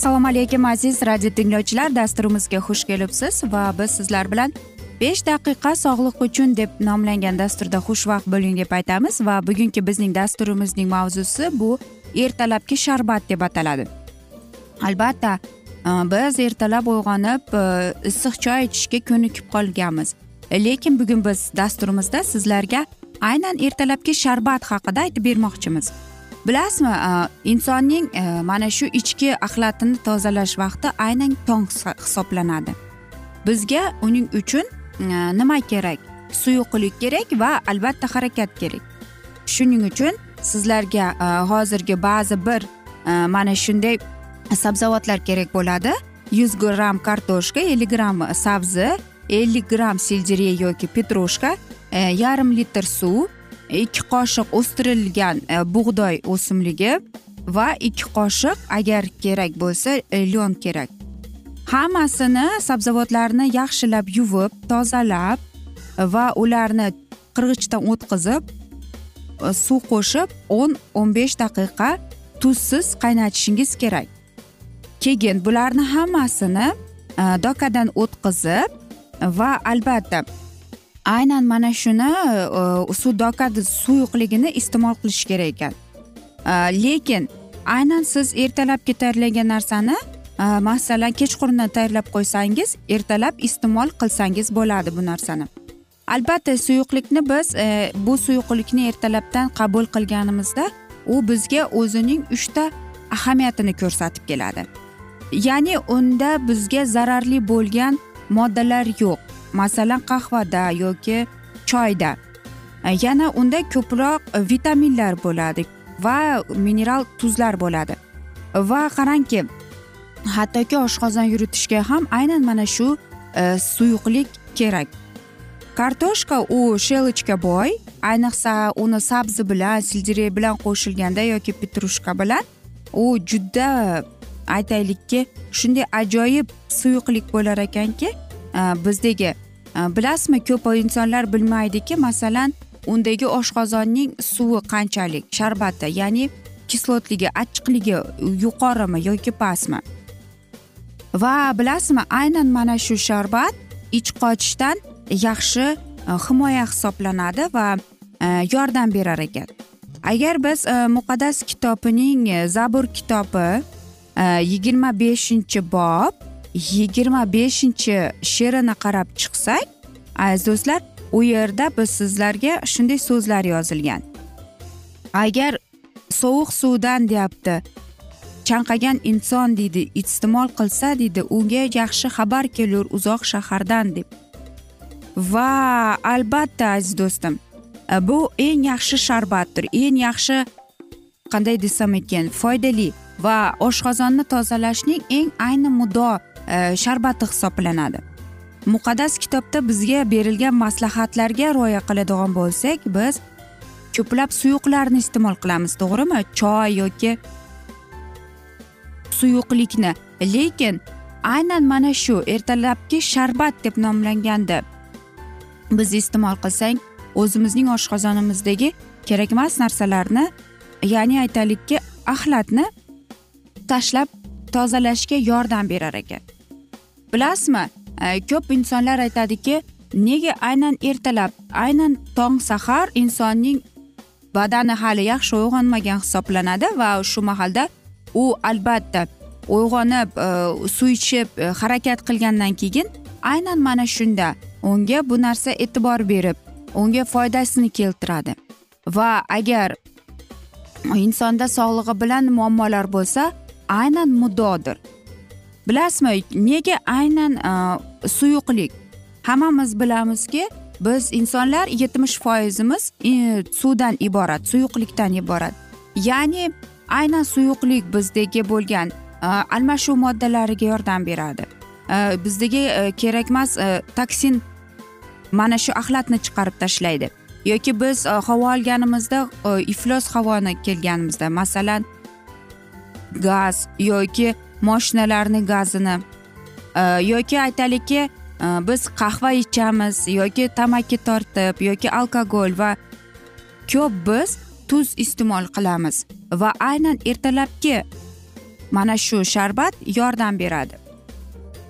assalomu alaykum aziz radio tinglovchilar. Dasturimizga xush kelibsiz va biz sizlar bilan besh daqiqa sog'liq uchun deb nomlangan dasturda xushvaqt bo'ling deb aytamiz. Va bugungi bizning dasturimizning mavzusi bu ertalabki sharbat deb ataladi. Albatta e, biz ertalab uyg'onib e, issiq choy ichishga ko'nikib qolganmiz. E, lekin bugun biz dasturimizda sizlarga aynan ertalabki sharbat haqida aytib bermoqchimiz. Bilasizmi e, insonning e, mana shu ichki axlatini tozalash vaqti aynan tong hisoblanadi. Bizga uning uchun e, nima kerak? Suyuqlik kerak va albatta harakat kerak. Shuning uchun sizlarga hozirgi ba'zi bir mana shunday sabzavotlar kerak bo'ladi. Yuz gramm kartoshka ellik gramm sabzi ellik gramm selderey yoki petrushka yarim litr suv ikki qoshiq o'stirilgan e, bug'doy o'simligi va ikki qoshiq agar kerak bo'lsa e, lion kerak. Hammasini sabzavotlarni yaxshilab yuvib tozalab e, va ularni qirg'ichdan o'tkazib suv qo'shib o'n o'n besh daqiqa tuzsiz qaynatishingiz kerak. Keyin bularni hammasini dokadan o'tkazib va albatta aynan mana shuni e, suyuqligini iste'mol qilish kerak ekan. E, lekin aynan siz ertalabki tayyorlagan narsani e, masalan kechqurundan tayyorlab qo'ysangiz ertalab iste'mol qilsangiz bo'ladi bu narsani. Albatta suyuqlikni biz e, bu suyuqlikni ertalabdan qabul qilganimizda u bizga o'zining uchta ahamiyatini ko'rsatib keladi. Ya'ni unda bizga zararli bo'lgan moddalar yo'q. Masalan qahvada yoki choyda e, yana unda ko'proq vitaminlar bo'ladi va mineral tuzlar bo'ladi. Va qarangki hattoki oshqozon yuritishga ham aynan mana shu e, suyuqlik kerak. Kartoshka u shelochka boy ayniqsa uni sabzi bilan sельдерей bilan qo'shilganda yoki petrushka bilan u juda aytaylikki shunday ajoyib suyuqlik bo'lar ekanki Э, bizdagi э, bilasizmi ko'p insonlar bilmaydiki masalan undagi oshqozonning suvi qanchalik? Sharbati ya'ni kislotligi achchiqligi yuqorimi yoki pastmi? Va bilasizmi aynan mana shu sharbat ich qochishdan yaxshi e, himoya hisoblanadi va e, yordam berar ekan. Agar biz e, muqaddas kitobining zabur kitobi yigirma beshinchi bob yigirma beshinchi she'rini qarab chiqsak aziz do'stlar u yerda biz sizlarga shunday so'zlar yozilgan. Agar sovuq suvdan deyapti chanqagan inson deydi iste'mol qilsa deydi unga yaxshi xabar kelur uzoq shahardan deb. Va albatta aziz do'stim bu eng yaxshi sharbatdir eng yaxshi qanday desam ekan foydali va oshqozonni tozalashning eng ayni muddao E, sharbati hisoblanadi. Muqaddas kitobda bizga berilgan maslahatlarga rioya qiladigan bo'lsak biz ko'plab suyuqlarni iste'mol qilamiz to'g'rimi? Choy yoki suyuqlikni. Lekin aynan mana shu ertalabki sharbat deb nomlanganda biz iste'mol qilsak o'zimizning oshqozonimizdagi kerakmas narsalarni ya'ni aytaylikki axlatni tashlab tozalashga yordam berar ekan. Bilasizmi? E, ko'p insonlar aytadiki nega aynan ertalab aynan tong sahar insonning badani hali yaxshi uyg'onmagan hisoblanadi va shu mahalda u albatta uyg'onib e, suv ichib e, harakat qilgandan keyin aynan mana shunda unga bu narsa e'tibor berib unga foydasini keltiradi. Va agar insonda sog'lig'i bilan muammolar bo'lsa aynan muddodir. Bilasizmi nega aynan e, suyuqlik? Hammamiz bilamizki biz insonlar yetmish foizimiz e, suvdan iborat suyuqlikdan iborat. Ya'ni aynan suyuqlik bizdagi bo'lgan e, almashuv moddalariga yordam beradi. Bizdagi kerakmas toksin mana shu axlatni chiqarib tashlaydi. Yoki biz havo olganimizda iflos havoni kelganimizda masalan gaz yoki moshinalarni gazini e, yoki aytaylikki e, biz qahva ichamiz yoki tamaki tortib yoki alkogol va ko'p biz tuz iste'mol qilamiz. Va aynan ertalabki mana shu sharbat yordam beradi.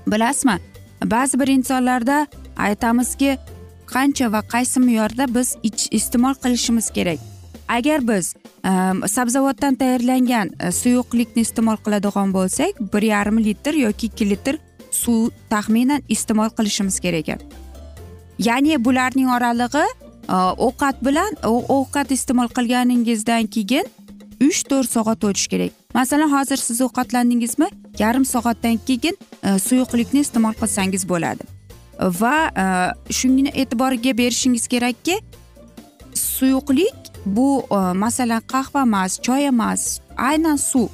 Bilasizmi? Ba'zi bir insonlarda aytamizki qancha va qaysi me'yorda biz iste'mol qilishimiz kerak. Agar biz Ehm, sabzavotdan tayyorlangan e, suyuqlikni iste'mol qiladigan bo'lsak bir yarim litr yoki ikki litr suv taxminan iste'mol qilishimiz kerak. Ekan ya'ni bularning oralig'i e, ovqat bilan ovqat iste'mol qilganingizdan keyin uch to'rt soat o'tishi kerak. Masalan hozir siz ovqatlandingizmi? Yarim soatdan keyin e, suyuqlikni iste'mol qilsangiz bo'ladi. Va e, shuni e'tiborga berishingiz kerakki suyuqlik bu e, masalan qahva emas choy emas aynan suv.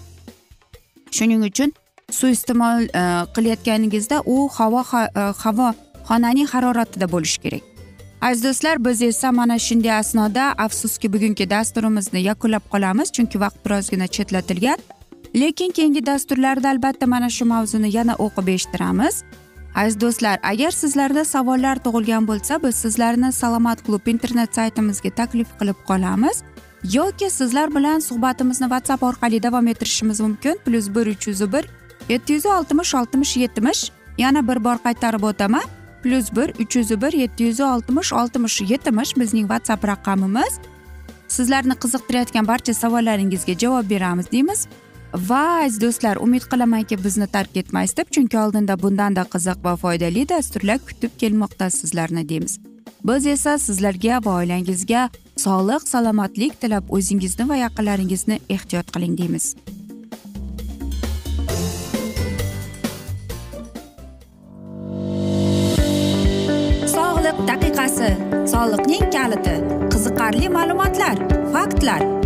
Shuning uchun suv iste'mol e, qilayotganingizda u havo e, havo xonaning haroratida bo'lishi kerak. Aziz do'stlar biz esa mana shunday asnoda afsuski bugungi dasturimizni yakunlab qolamiz chunki vaqt birozgina chetlatilgan. Lekin keyingi dasturlarda albatta mana shu mavzuni yana o'qib eshittiramiz. Aziz do'stlar agar sizlarda savollar tug'ilgan bo'lsa biz sizlarni salomat klub internet saytimizga taklif qilib qolamiz. Yoki sizlar bilan suhbatimizni whatsapp orqali davom ettirishimiz mumkin. Plyus bir uch yuz bir yetti yuz oltmish oltmish yetmish. Yana bir bor qaytarib o'taman. Plyus bir uch yuz bir yetti yuz oltmish oltmish yetmish bizning whatsapp raqamimiz. Sizlarni qiziqtirayotgan barcha savollaringizga javob beramiz deymiz. Va aziz do'stlar umid qilamanki bizni tark etmaysiz deb chunki oldinda bundanda qiziq va foydali dasturlar kutib kelmoqda sizlarni deymiz. Biz esa sizlarga va oilangizga sog'lik salomatlik tilab o'zingizni va yaqinlaringizni ehtiyot qiling deymiz. Sog'liq daqiqasi soliqning kaliti qiziqarli ma'lumotlar faktlar.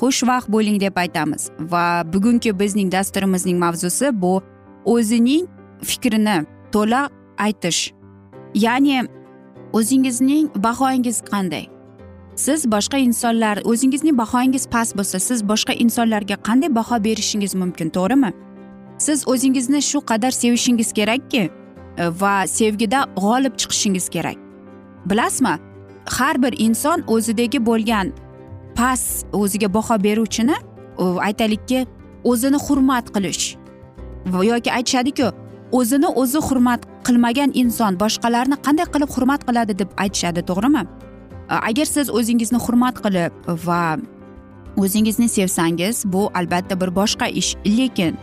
xushvaqt bo'ling deb aytamiz. Va bugungi bizning dasturimizning mavzusi bu o'zining fikrini to'la aytish. Ya'ni o'zingizning bahoyingiz qanday? Siz boshqa insonlar o'zingizning bahoyingiz past bo'lsa siz boshqa insonlarga qanday baho berishingiz mumkin to'g'rimi? Siz o'zingizni shu qadar sevishingiz kerakki e, va sevgida g'olib chiqishingiz kerak. Bilasizmi? Har bir inson o'zidagi bo'lgan past o'ziga baho beruvchini aytaylikki o'zini hurmat qilish. Yoki aytishadiku o'zini o'zi hurmat qilmagan inson boshqalarni qanday qilib hurmat qiladi deb aytishadi to'g'rimi? Agar siz o'zingizni hurmat qilib va o'zingizni sevsangiz bu albatta bir boshqa ish. Lekin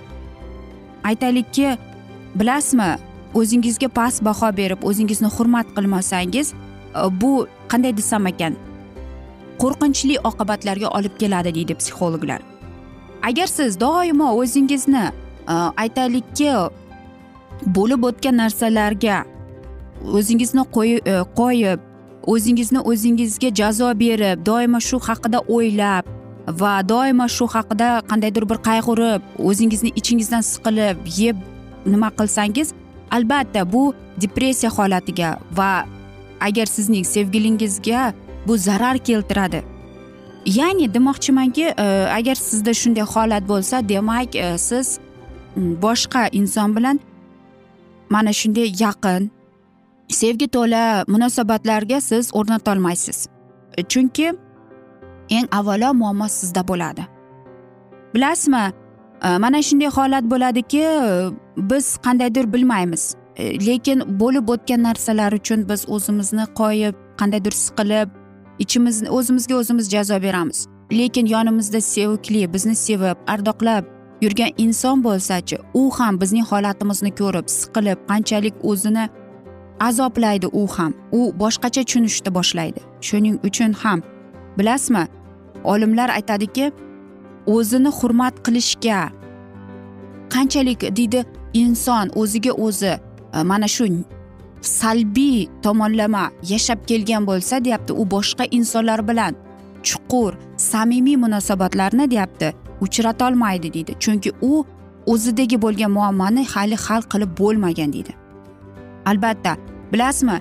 aytaylikki bilasizmi o'zingizga past baho berib o'zingizni hurmat qilmasangiz bu qanday desam ekan? Qo'rqinchli oqibatlarga olib keladi deydi psixologlar. Agar siz doimo o'zingizni e, aytaylikki bo'lib o'tgan narsalarga o'zingizni e, qo'yib o'zingizni o'zingizga jazo berib doimo shu haqida o'ylab va doimo shu haqida qandaydir bir qayg'urib o'zingizni ichingizdan siqilib yeb nima qilsangiz albatta bu depressiya holatiga va agar sizning sevgilingizga bu zarar keltiradi. Ya'ni demoqchimanki e, agar sizda shunday holat bo'lsa demak e, siz boshqa inson bilan mana shunday yaqin sevgi to'la munosabatlarga siz o'rnatolmaysiz. Chunki eng avvalo muammo sizda bo'ladi. Bilasizmi e, mana shunday holat bo'ladiki biz qandaydir bilmaymiz. Lekin bo'lib o'tgan narsalar uchun biz o'zimizni qoyib qandaydir siqilib ichimizni o'zimizga o'zimiz jazo beramiz. Lekin yonimizda sevikli bizni sevib ardoqlab yurgan inson bo'lsachi u ham bizning holatimizni ko'rib siqilib qanchalik o'zini azoblaydi u ham. U boshqacha tushunishni boshlaydi. Shuning uchun ham bilasizmi olimlar aytadiki o'zini hurmat qilishga qanchalik deydi inson o'ziga o'zi e, mana shu salbiy tomonlama yashab kelgan bo'lsa deyapti u boshqa insonlar bilan chuqur samimiy munosabatlarni deyapti uchratolmaydi deydi. Chunki u o'zidagi bo'lgan muammoni hali hal qilib bo'lmagan deydi. Albatta bilasizmi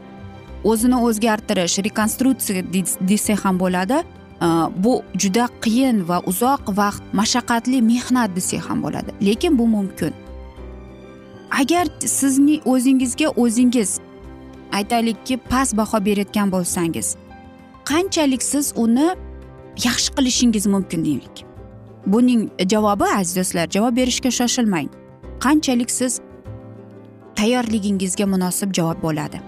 o'zini o'zgartirish rekonstruksiya desak ham bo'ladi e, bu juda qiyin va uzoq vaqt mashaqqatli mehnat desak ham bo'ladi. Lekin bu mumkin. Agar sizning o'zingizga o'zingiz aytaylikki past baho berayotgan bo'lsangiz qanchalik siz uni yaxshi qilishingiz mumkin deylik? Buning javobi aziz do'stlar javob berishga shoshilmang. Qanchalik siz tayyorligingizga munosib javob bo'ladi?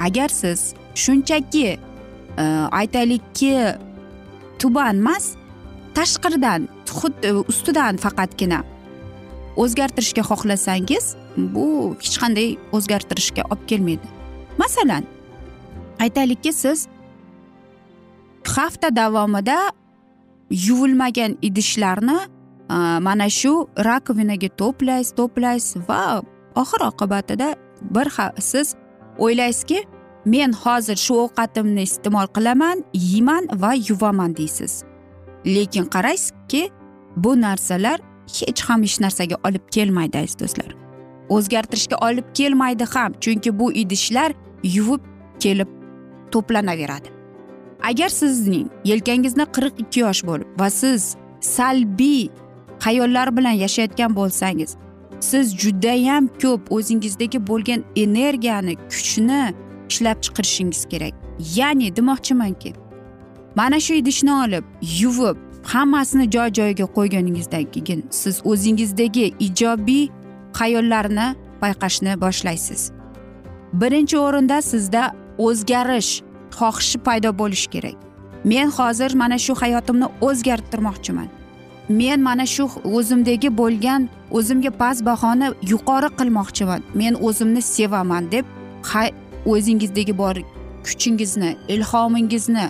Agar siz shunchaki e, aytaylikki tuban emas tashqaridan xuddi e, ustidan faqatgina o'zgartirishga xohlasangiz bu hech qanday o'zgartirishga olib kelmaydi. Masalan aytaylikki siz hafta davomida yuvilmagan idishlarni e, mana shu rakovinaga to'playsiz to'playsiz va oxir oqibatida bir siz o'ylaysizki men hozir shu ovqatimni iste'mol qilaman yeyman va yuvaman deysiz. Lekin qaraysizki bu narsalar hech ham hech narsaga olib kelmaydi aziz do'stlar. O'zgartirishga olib kelmaydi ham chunki bu idishlar yuvib kelib to'planaveradi. Agar sizning yelkangizda qirq ikki yosh bo'lib va siz salbiy xayollar bilan yashayotgan bo'lsangiz siz judayam ko'p o'zingizdagi bo'lgan energiyani kuchni ishlab chiqarishingiz kerak. Ya'ni demoqchimanki mana shu idishni olib yuvib hammasini joy joyiga qo'yganingizdan keyin siz o'zingizdagi ijobiy xayollarni payqashni boshlaysiz. Birinchi o'rinda sizda o'zgarish xohishi paydo bo'lishi kerak. Men hozir mana shu hayotimni o'zgartirmoqchiman. Men mana shu o'zimdagi bo'lgan o'zimga past bahoni yuqori qilmoqchiman. Men o'zimni sevaman deb o'zingizdagi bor kuchingizni ilhomingizni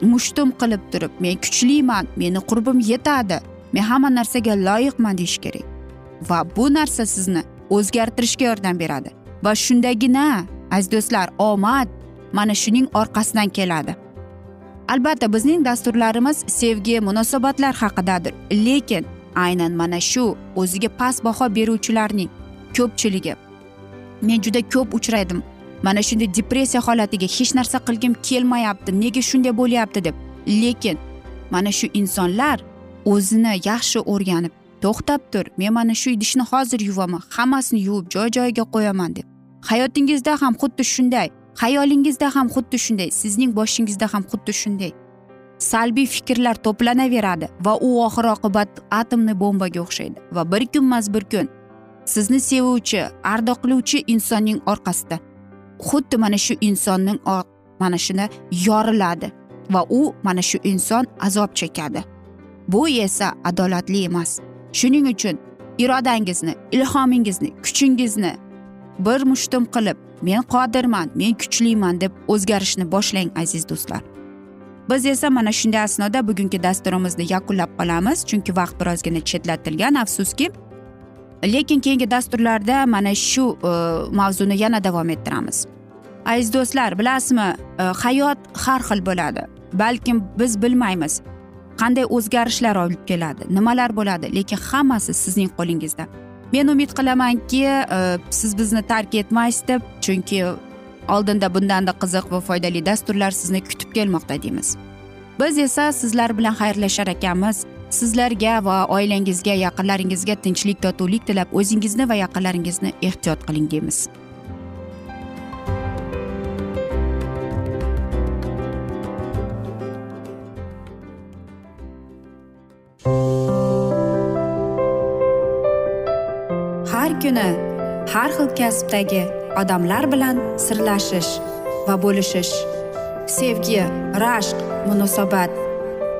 mushtum qilib turib men kuchliman meni qurbim yetadi men hamma narsaga loyiqman deyish kerak. Va bu narsa sizni o'zgartirishga yordam beradi. Va shundagina aziz do'stlar omad mana shuning orqasidan keladi. Albatta bizning dasturlarimiz sevgi munosabatlar haqidadir lekin aynan mana shu o'ziga past baho beruvchilarning ko'pchiligi. Men juda ko'p uchraydim. Mana shunday depressiya holatiga hech narsa qilgim kelmayapti nega shunday bo'lyapti deb. Lekin mana shu insonlar o'zini yaxshi o'rganib to'xtab tur men mana shu idishni hozir yuvaman hammasini yuvib joy joyiga qo'yaman deb. Hayotingizda ham xuddi shunday xayolingizda ham xuddi shunday sizning boshingizda ham xuddi shunday. Salbiy fikrlar to'planaveradi va u oxir oqibat atomni bombaga o'xshaydi va bir kunmas bir kun sizni sevuvchi ardoqlovchi insonning orqasida xuddi mana shu insonning mana shuni yoriladi va u mana shu inson azob chekadi. Bu esa adolatli emas. Shuning uchun irodangizni ilhomingizni kuchingizni bir mushtum qilib men qodirman men kuchliman deb o'zgarishni boshlang aziz do'stlar. Biz esa mana shunday asnoda bugungi dasturimizni yakunlab qolamiz chunki vaqt birozgina chetlatilgan afsuski lekin keyingi dasturlarda mana shu e, mavzuni yana davom ettiramiz. Aziz do'stlar bilasizmi e, hayot har xil bo'ladi. Balkim biz bilmaymiz qanday o'zgarishlar olib keladi nimalar bo'ladi lekin hammasi sizning qo'lingizda. Men umid qilamanki e, siz bizni tark etmaysiz deb chunki oldinda bundanda qiziq va foydali dasturlar sizni kutib kelmoqda deymiz. Biz esa sizlar bilan xayrlashar ekanmiz. Sizlarga va oilangizga yaqinlaringizga tinchlik totuvlik tilab o'zingizni va yaqinlaringizni ehtiyot qiling deymiz. Har kuni har xil kasbdagi odamlar bilan sirlashish va bo'lishish sevgi rashq munosabat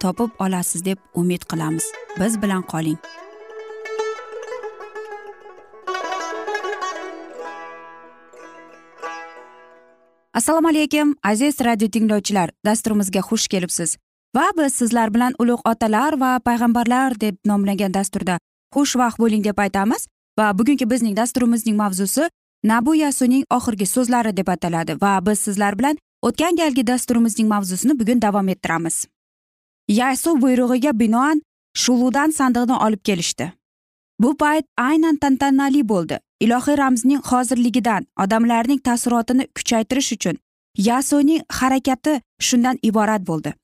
topib olasiz deb umid qilamiz. Biz bilan qoling. Assalomu alaykum aziz radio tinglovchilar. Dasturimizga xush kelibsiz. Va biz sizlar bilan ulug' otalar va payg'ambarlar deb nomlangan dasturda xushvaqt bo'ling deb aytamiz. Va bugungi bizning dasturimizning mavzusi nabu yasuning oxirgi so'zlari deb ataladi. Va biz sizlar bilan o'tgan galgi dasturimizning mavzusini bugun davom ettiramiz. Yaysu buyrug'iga binoan shuludan sandiqni olib kelishdi. Bu payt aynan tantanali bo'ldi. Ilohiy ramzning hozirligidan odamlarning taassurotini kuchaytirish uchun yasuning harakati shundan iborat bo'ldi.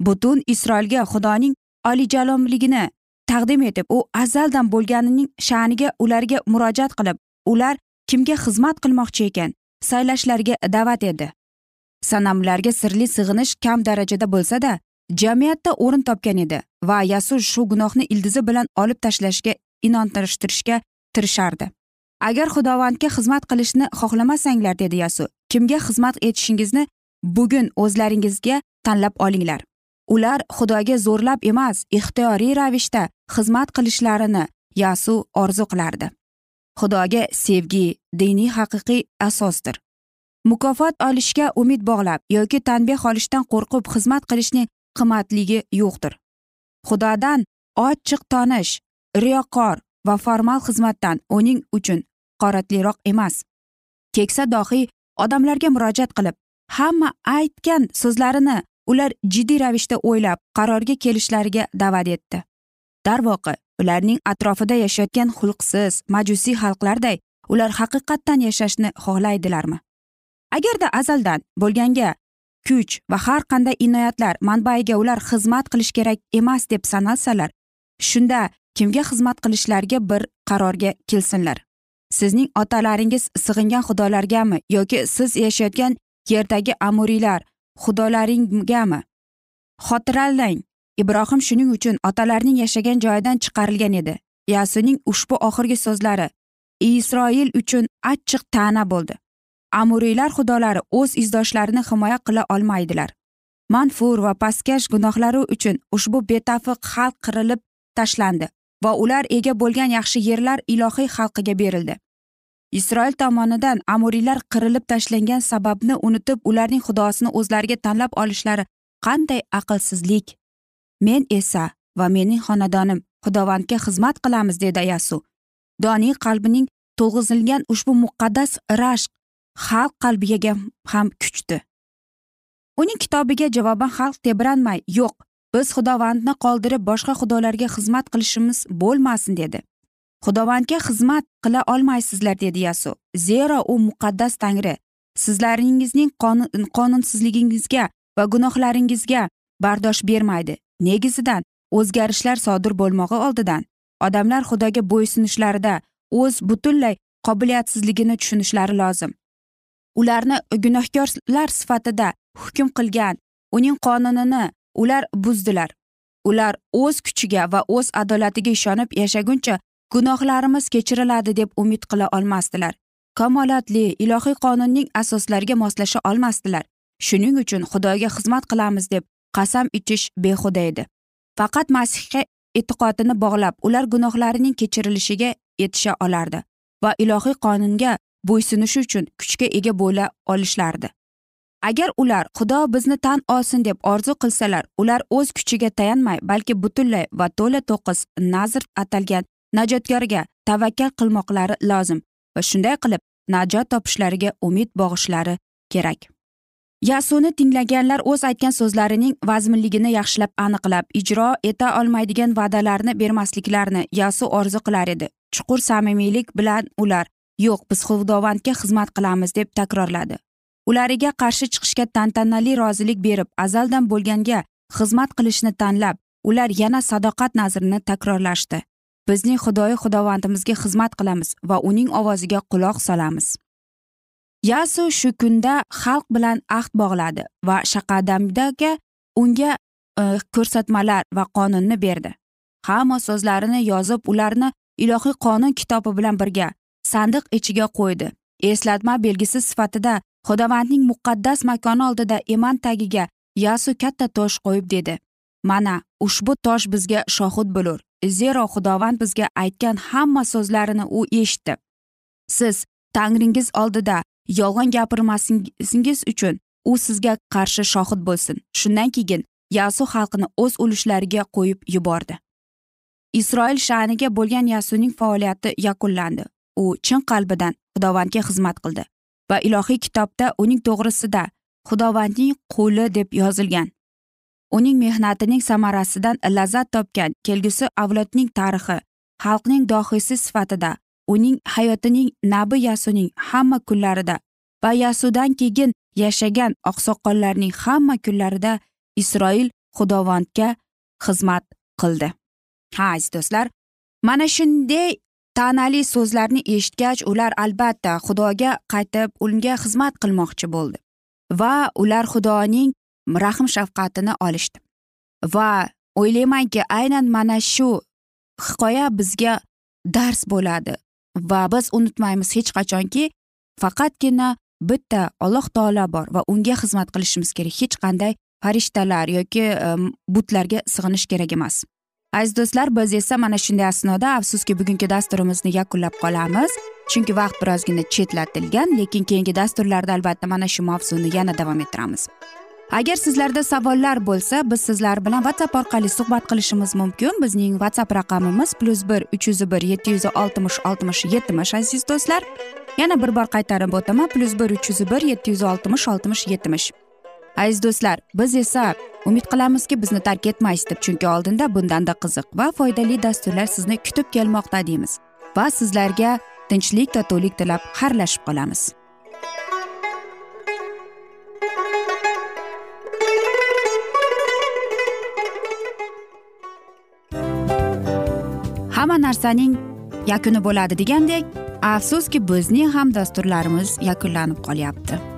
Butun isroilga xudoning olijalomligini taqdim etib u azaldan bo'lganining sha'niga ularga murojaat qilib ular kimga xizmat qilmoqchi ekan saylashlariga da'vat edi sanamlarga sirli sig'inish kam darajada bo'lsa da jamiyatda o'rin topgan edi va yasus shu gunohni ildizi bilan olib tashlashga inontirishtirishga tirishardi. Agar xudovandga xizmat qilishni xohlamasanglar dedi yasu kimga xizmat etishingizni bugun o'zlaringizga tanlab olinglar. Ular xudoga zo'rlab emas ixtiyoriy ravishda xizmat qilishlarini yasu orzu qilardi. Xudoga sevgi diniy haqiqiy asosdir. Mukofot olishga umid bog'lab yoki tanbeh olishdan qo'rqib xizmat qilishning qimmatligi yo'qdir. Xudodan ochiq tonish riyokor va formal xizmatdan uning uchun qoratliroq emas. Keksa dohiy odamlarga murojaat qilib hamma aytgan so'zlarini ular jiddiy ravishda o'ylab qarorga kelishlariga da'vat etdi. Darvoqe ularning atrofida yashayotgan xulqsiz majusiy xalqlarday ular haqiqatdan yashashni xohlaydilarmi? Agarda azaldan bo'lganga kuch va har qanday inoyatlar manbaiga ular xizmat qilish kerak emas deb sanalsalar shunda kimga xizmat qilishlariga bir qarorga kelsinlar? Sizning otalaringiz sig'ingan xudolargami yoki siz yashayotgan yerdagi amuriylar xudolaringgami xotiralang ibrohim shuning uchun otalarining yashagan joyidan chiqarilgan edi. Yasuning ushbu oxirgi so'zlari isroil uchun achchiq ta'na bo'ldi. Amuriylar xudolari o'z izdoshlarini himoya qila olmaydilar. Manfur va pastkash gunohlari uchun ushbu betafiq xalq qirilib tashlandi va ular ega bo'lgan yaxshi yerlar ilohiy xalqiga berildi. Isroil tomonidan amuriylar qirilib tashlangan sababni unutib ularning xudosini o'zlariga tanlab olishlari qanday aqlsizlik. Men esa va mening xonadonim xudovandga xizmat qilamiz dedi yasu. Doniy qalbining to'lg'izilgan ushbu muqaddas rashq xalq qalbiga ham kuchdi. Uning kitobiga javoban xalq tebranmay yo'q biz xudovandni qoldirib boshqa xudolarga xizmat qilishimiz bo'lmasin dedi. Xudovandga xizmat qila olmaysizlar dedi yasu zero u muqaddas tangri. Sizlaringizning qonunsizligingizga va gunohlaringizga bardosh bermaydi. Negizidan o'zgarishlar sodir bo'lmog'i oldidan. Odamlar xudoga bo'ysunishlarida o'z butunlay qobiliyatsizligini tushunishlari lozim. Ularni gunohkorlar sifatida hukm qilgan uning qonunini ular buzdilar. Ular o'z kuchiga va o'z adolatiga ishonib yashaguncha gunohlarimiz kechiriladi deb umid qila olmasdilar. Kamolatli ilohiy qonunning asoslariga moslasha olmasdilar. Shuning uchun xudoga xizmat qilamiz deb qasam ichish behuda edi. Faqat masihga e'tiqodini bog'lab ular gunohlarining kechirilishiga yetisha olardi va ilohiy qonunga bo'ysunishi uchun kuchga ega bo'la olishlardi agar ular xudo bizni tan olsin deb orzu qilsalar ular o'z kuchiga tayanmay balki butunlay va to'la to'qis nazr atalgan najotkorga tavakkal qilmoqlari lozim va shunday qilib najot topishlariga umid bog'ishlari kerak. Yasuni tinglaganlar o'z aytgan so'zlarining vazminligini yaxshilab aniqlab ijro eta olmaydigan va'dalarni bermasliklarini yasu orzu qilar edi. Chuqur samimiylik bilan ular yo'q biz xudovandga xizmat qilamiz deb takrorladi. Ulariga qarshi chiqishga tantanali rozilik berib azaldan bo'lganga xizmat qilishni tanlab ular yana sadoqat nazrini takrorlashdi. Bizning xudoyi xudovandimizga xizmat qilamiz va uning ovoziga quloq solamiz. Yasu shu kunda xalq bilan ahd bog'ladi va shaqadamdaga unga e, ko'rsatmalar va qonunni berdi. Hamma so'zlarini yozib ularni ilohiy qonun kitobi bilan birga sandiq ichiga qo'ydi. Eslatma belgisi sifatida xudovandning muqaddas makoni oldida eman tagiga yasu katta tosh qo'yib dedi. Mana ushbu tosh bizga shohid bo'lur. Zero xudovand bizga aytgan hamma so'zlarini u eshitdi. Siz tangringiz oldida yolg'on gapirmasingiz uchun u sizga qarshi shohid bo'lsin. Shundan keyin yasu xalqini o'z ulushlariga qo'yib yubordi. Isroil sha'niga bo'lgan yasuning faoliyati yakunlandi. U chin qalbidan xudovandga xizmat qildi va ilohiy kitobda uning to'g'risida xudovandning quli deb yozilgan. Uning mehnatining samarasidan lazzat topgan kelgusi avlodning tarixi xalqning dohiysi sifatida uning hayotining nabi yasuning hamma kunlarida va yasudan keyin yashagan oqsoqollarning hamma kunlarida isroil xudovandga xizmat qildi. Ha aziz do'stlar mana shunday ta'nali so'zlarni eshitgach ular albatta xudoga qaytib unga xizmat qilmoqchi bo'ldi va ular xudoning rahm shafqatini olishdi. Va o'ylaymanki aynan mana shu hikoya bizga dars bo'ladi va biz unutmaymiz hech qachonki faqatgina bitta alloh taolo bor va unga xizmat qilishimiz kerak. Hech qanday farishtalar yoki butlarga sig'inish kerak emas. Aziz do'stlar biz esa mana shunday asnoda afsuski bugungi dasturimizni yakunlab qolamiz. Chunki vaqt birozgina chetlatilgan lekin keyingi dasturlarda albatta mana shu mavzuni yana davom ettiramiz. Agar sizlarda savollar bo'lsa biz sizlar bilan whatsapp orqali suhbat qilishimiz mumkin. Bizning whatsapp raqamimiz plyus bir uch yuz bir yetti yuz oltmish oltmish yetmish aziz do'stlar. Yana bir bor qaytarib o'taman plyus bir uch yuz bir yetti yuz oltmish oltmish yetmish. Aziz do'stlar biz esa umid qilamizki bizni tark etmaysiz deb chunki oldinda bundanda qiziq va foydali dasturlar sizni kutib kelmoqda deymiz va sizlarga tinchlik totuvlik tilab xayrlashib qolamiz. Hamma narsaning yakuni bo'ladi degandek afsuski bizning ham dasturlarimiz yakunlanib qolyapti.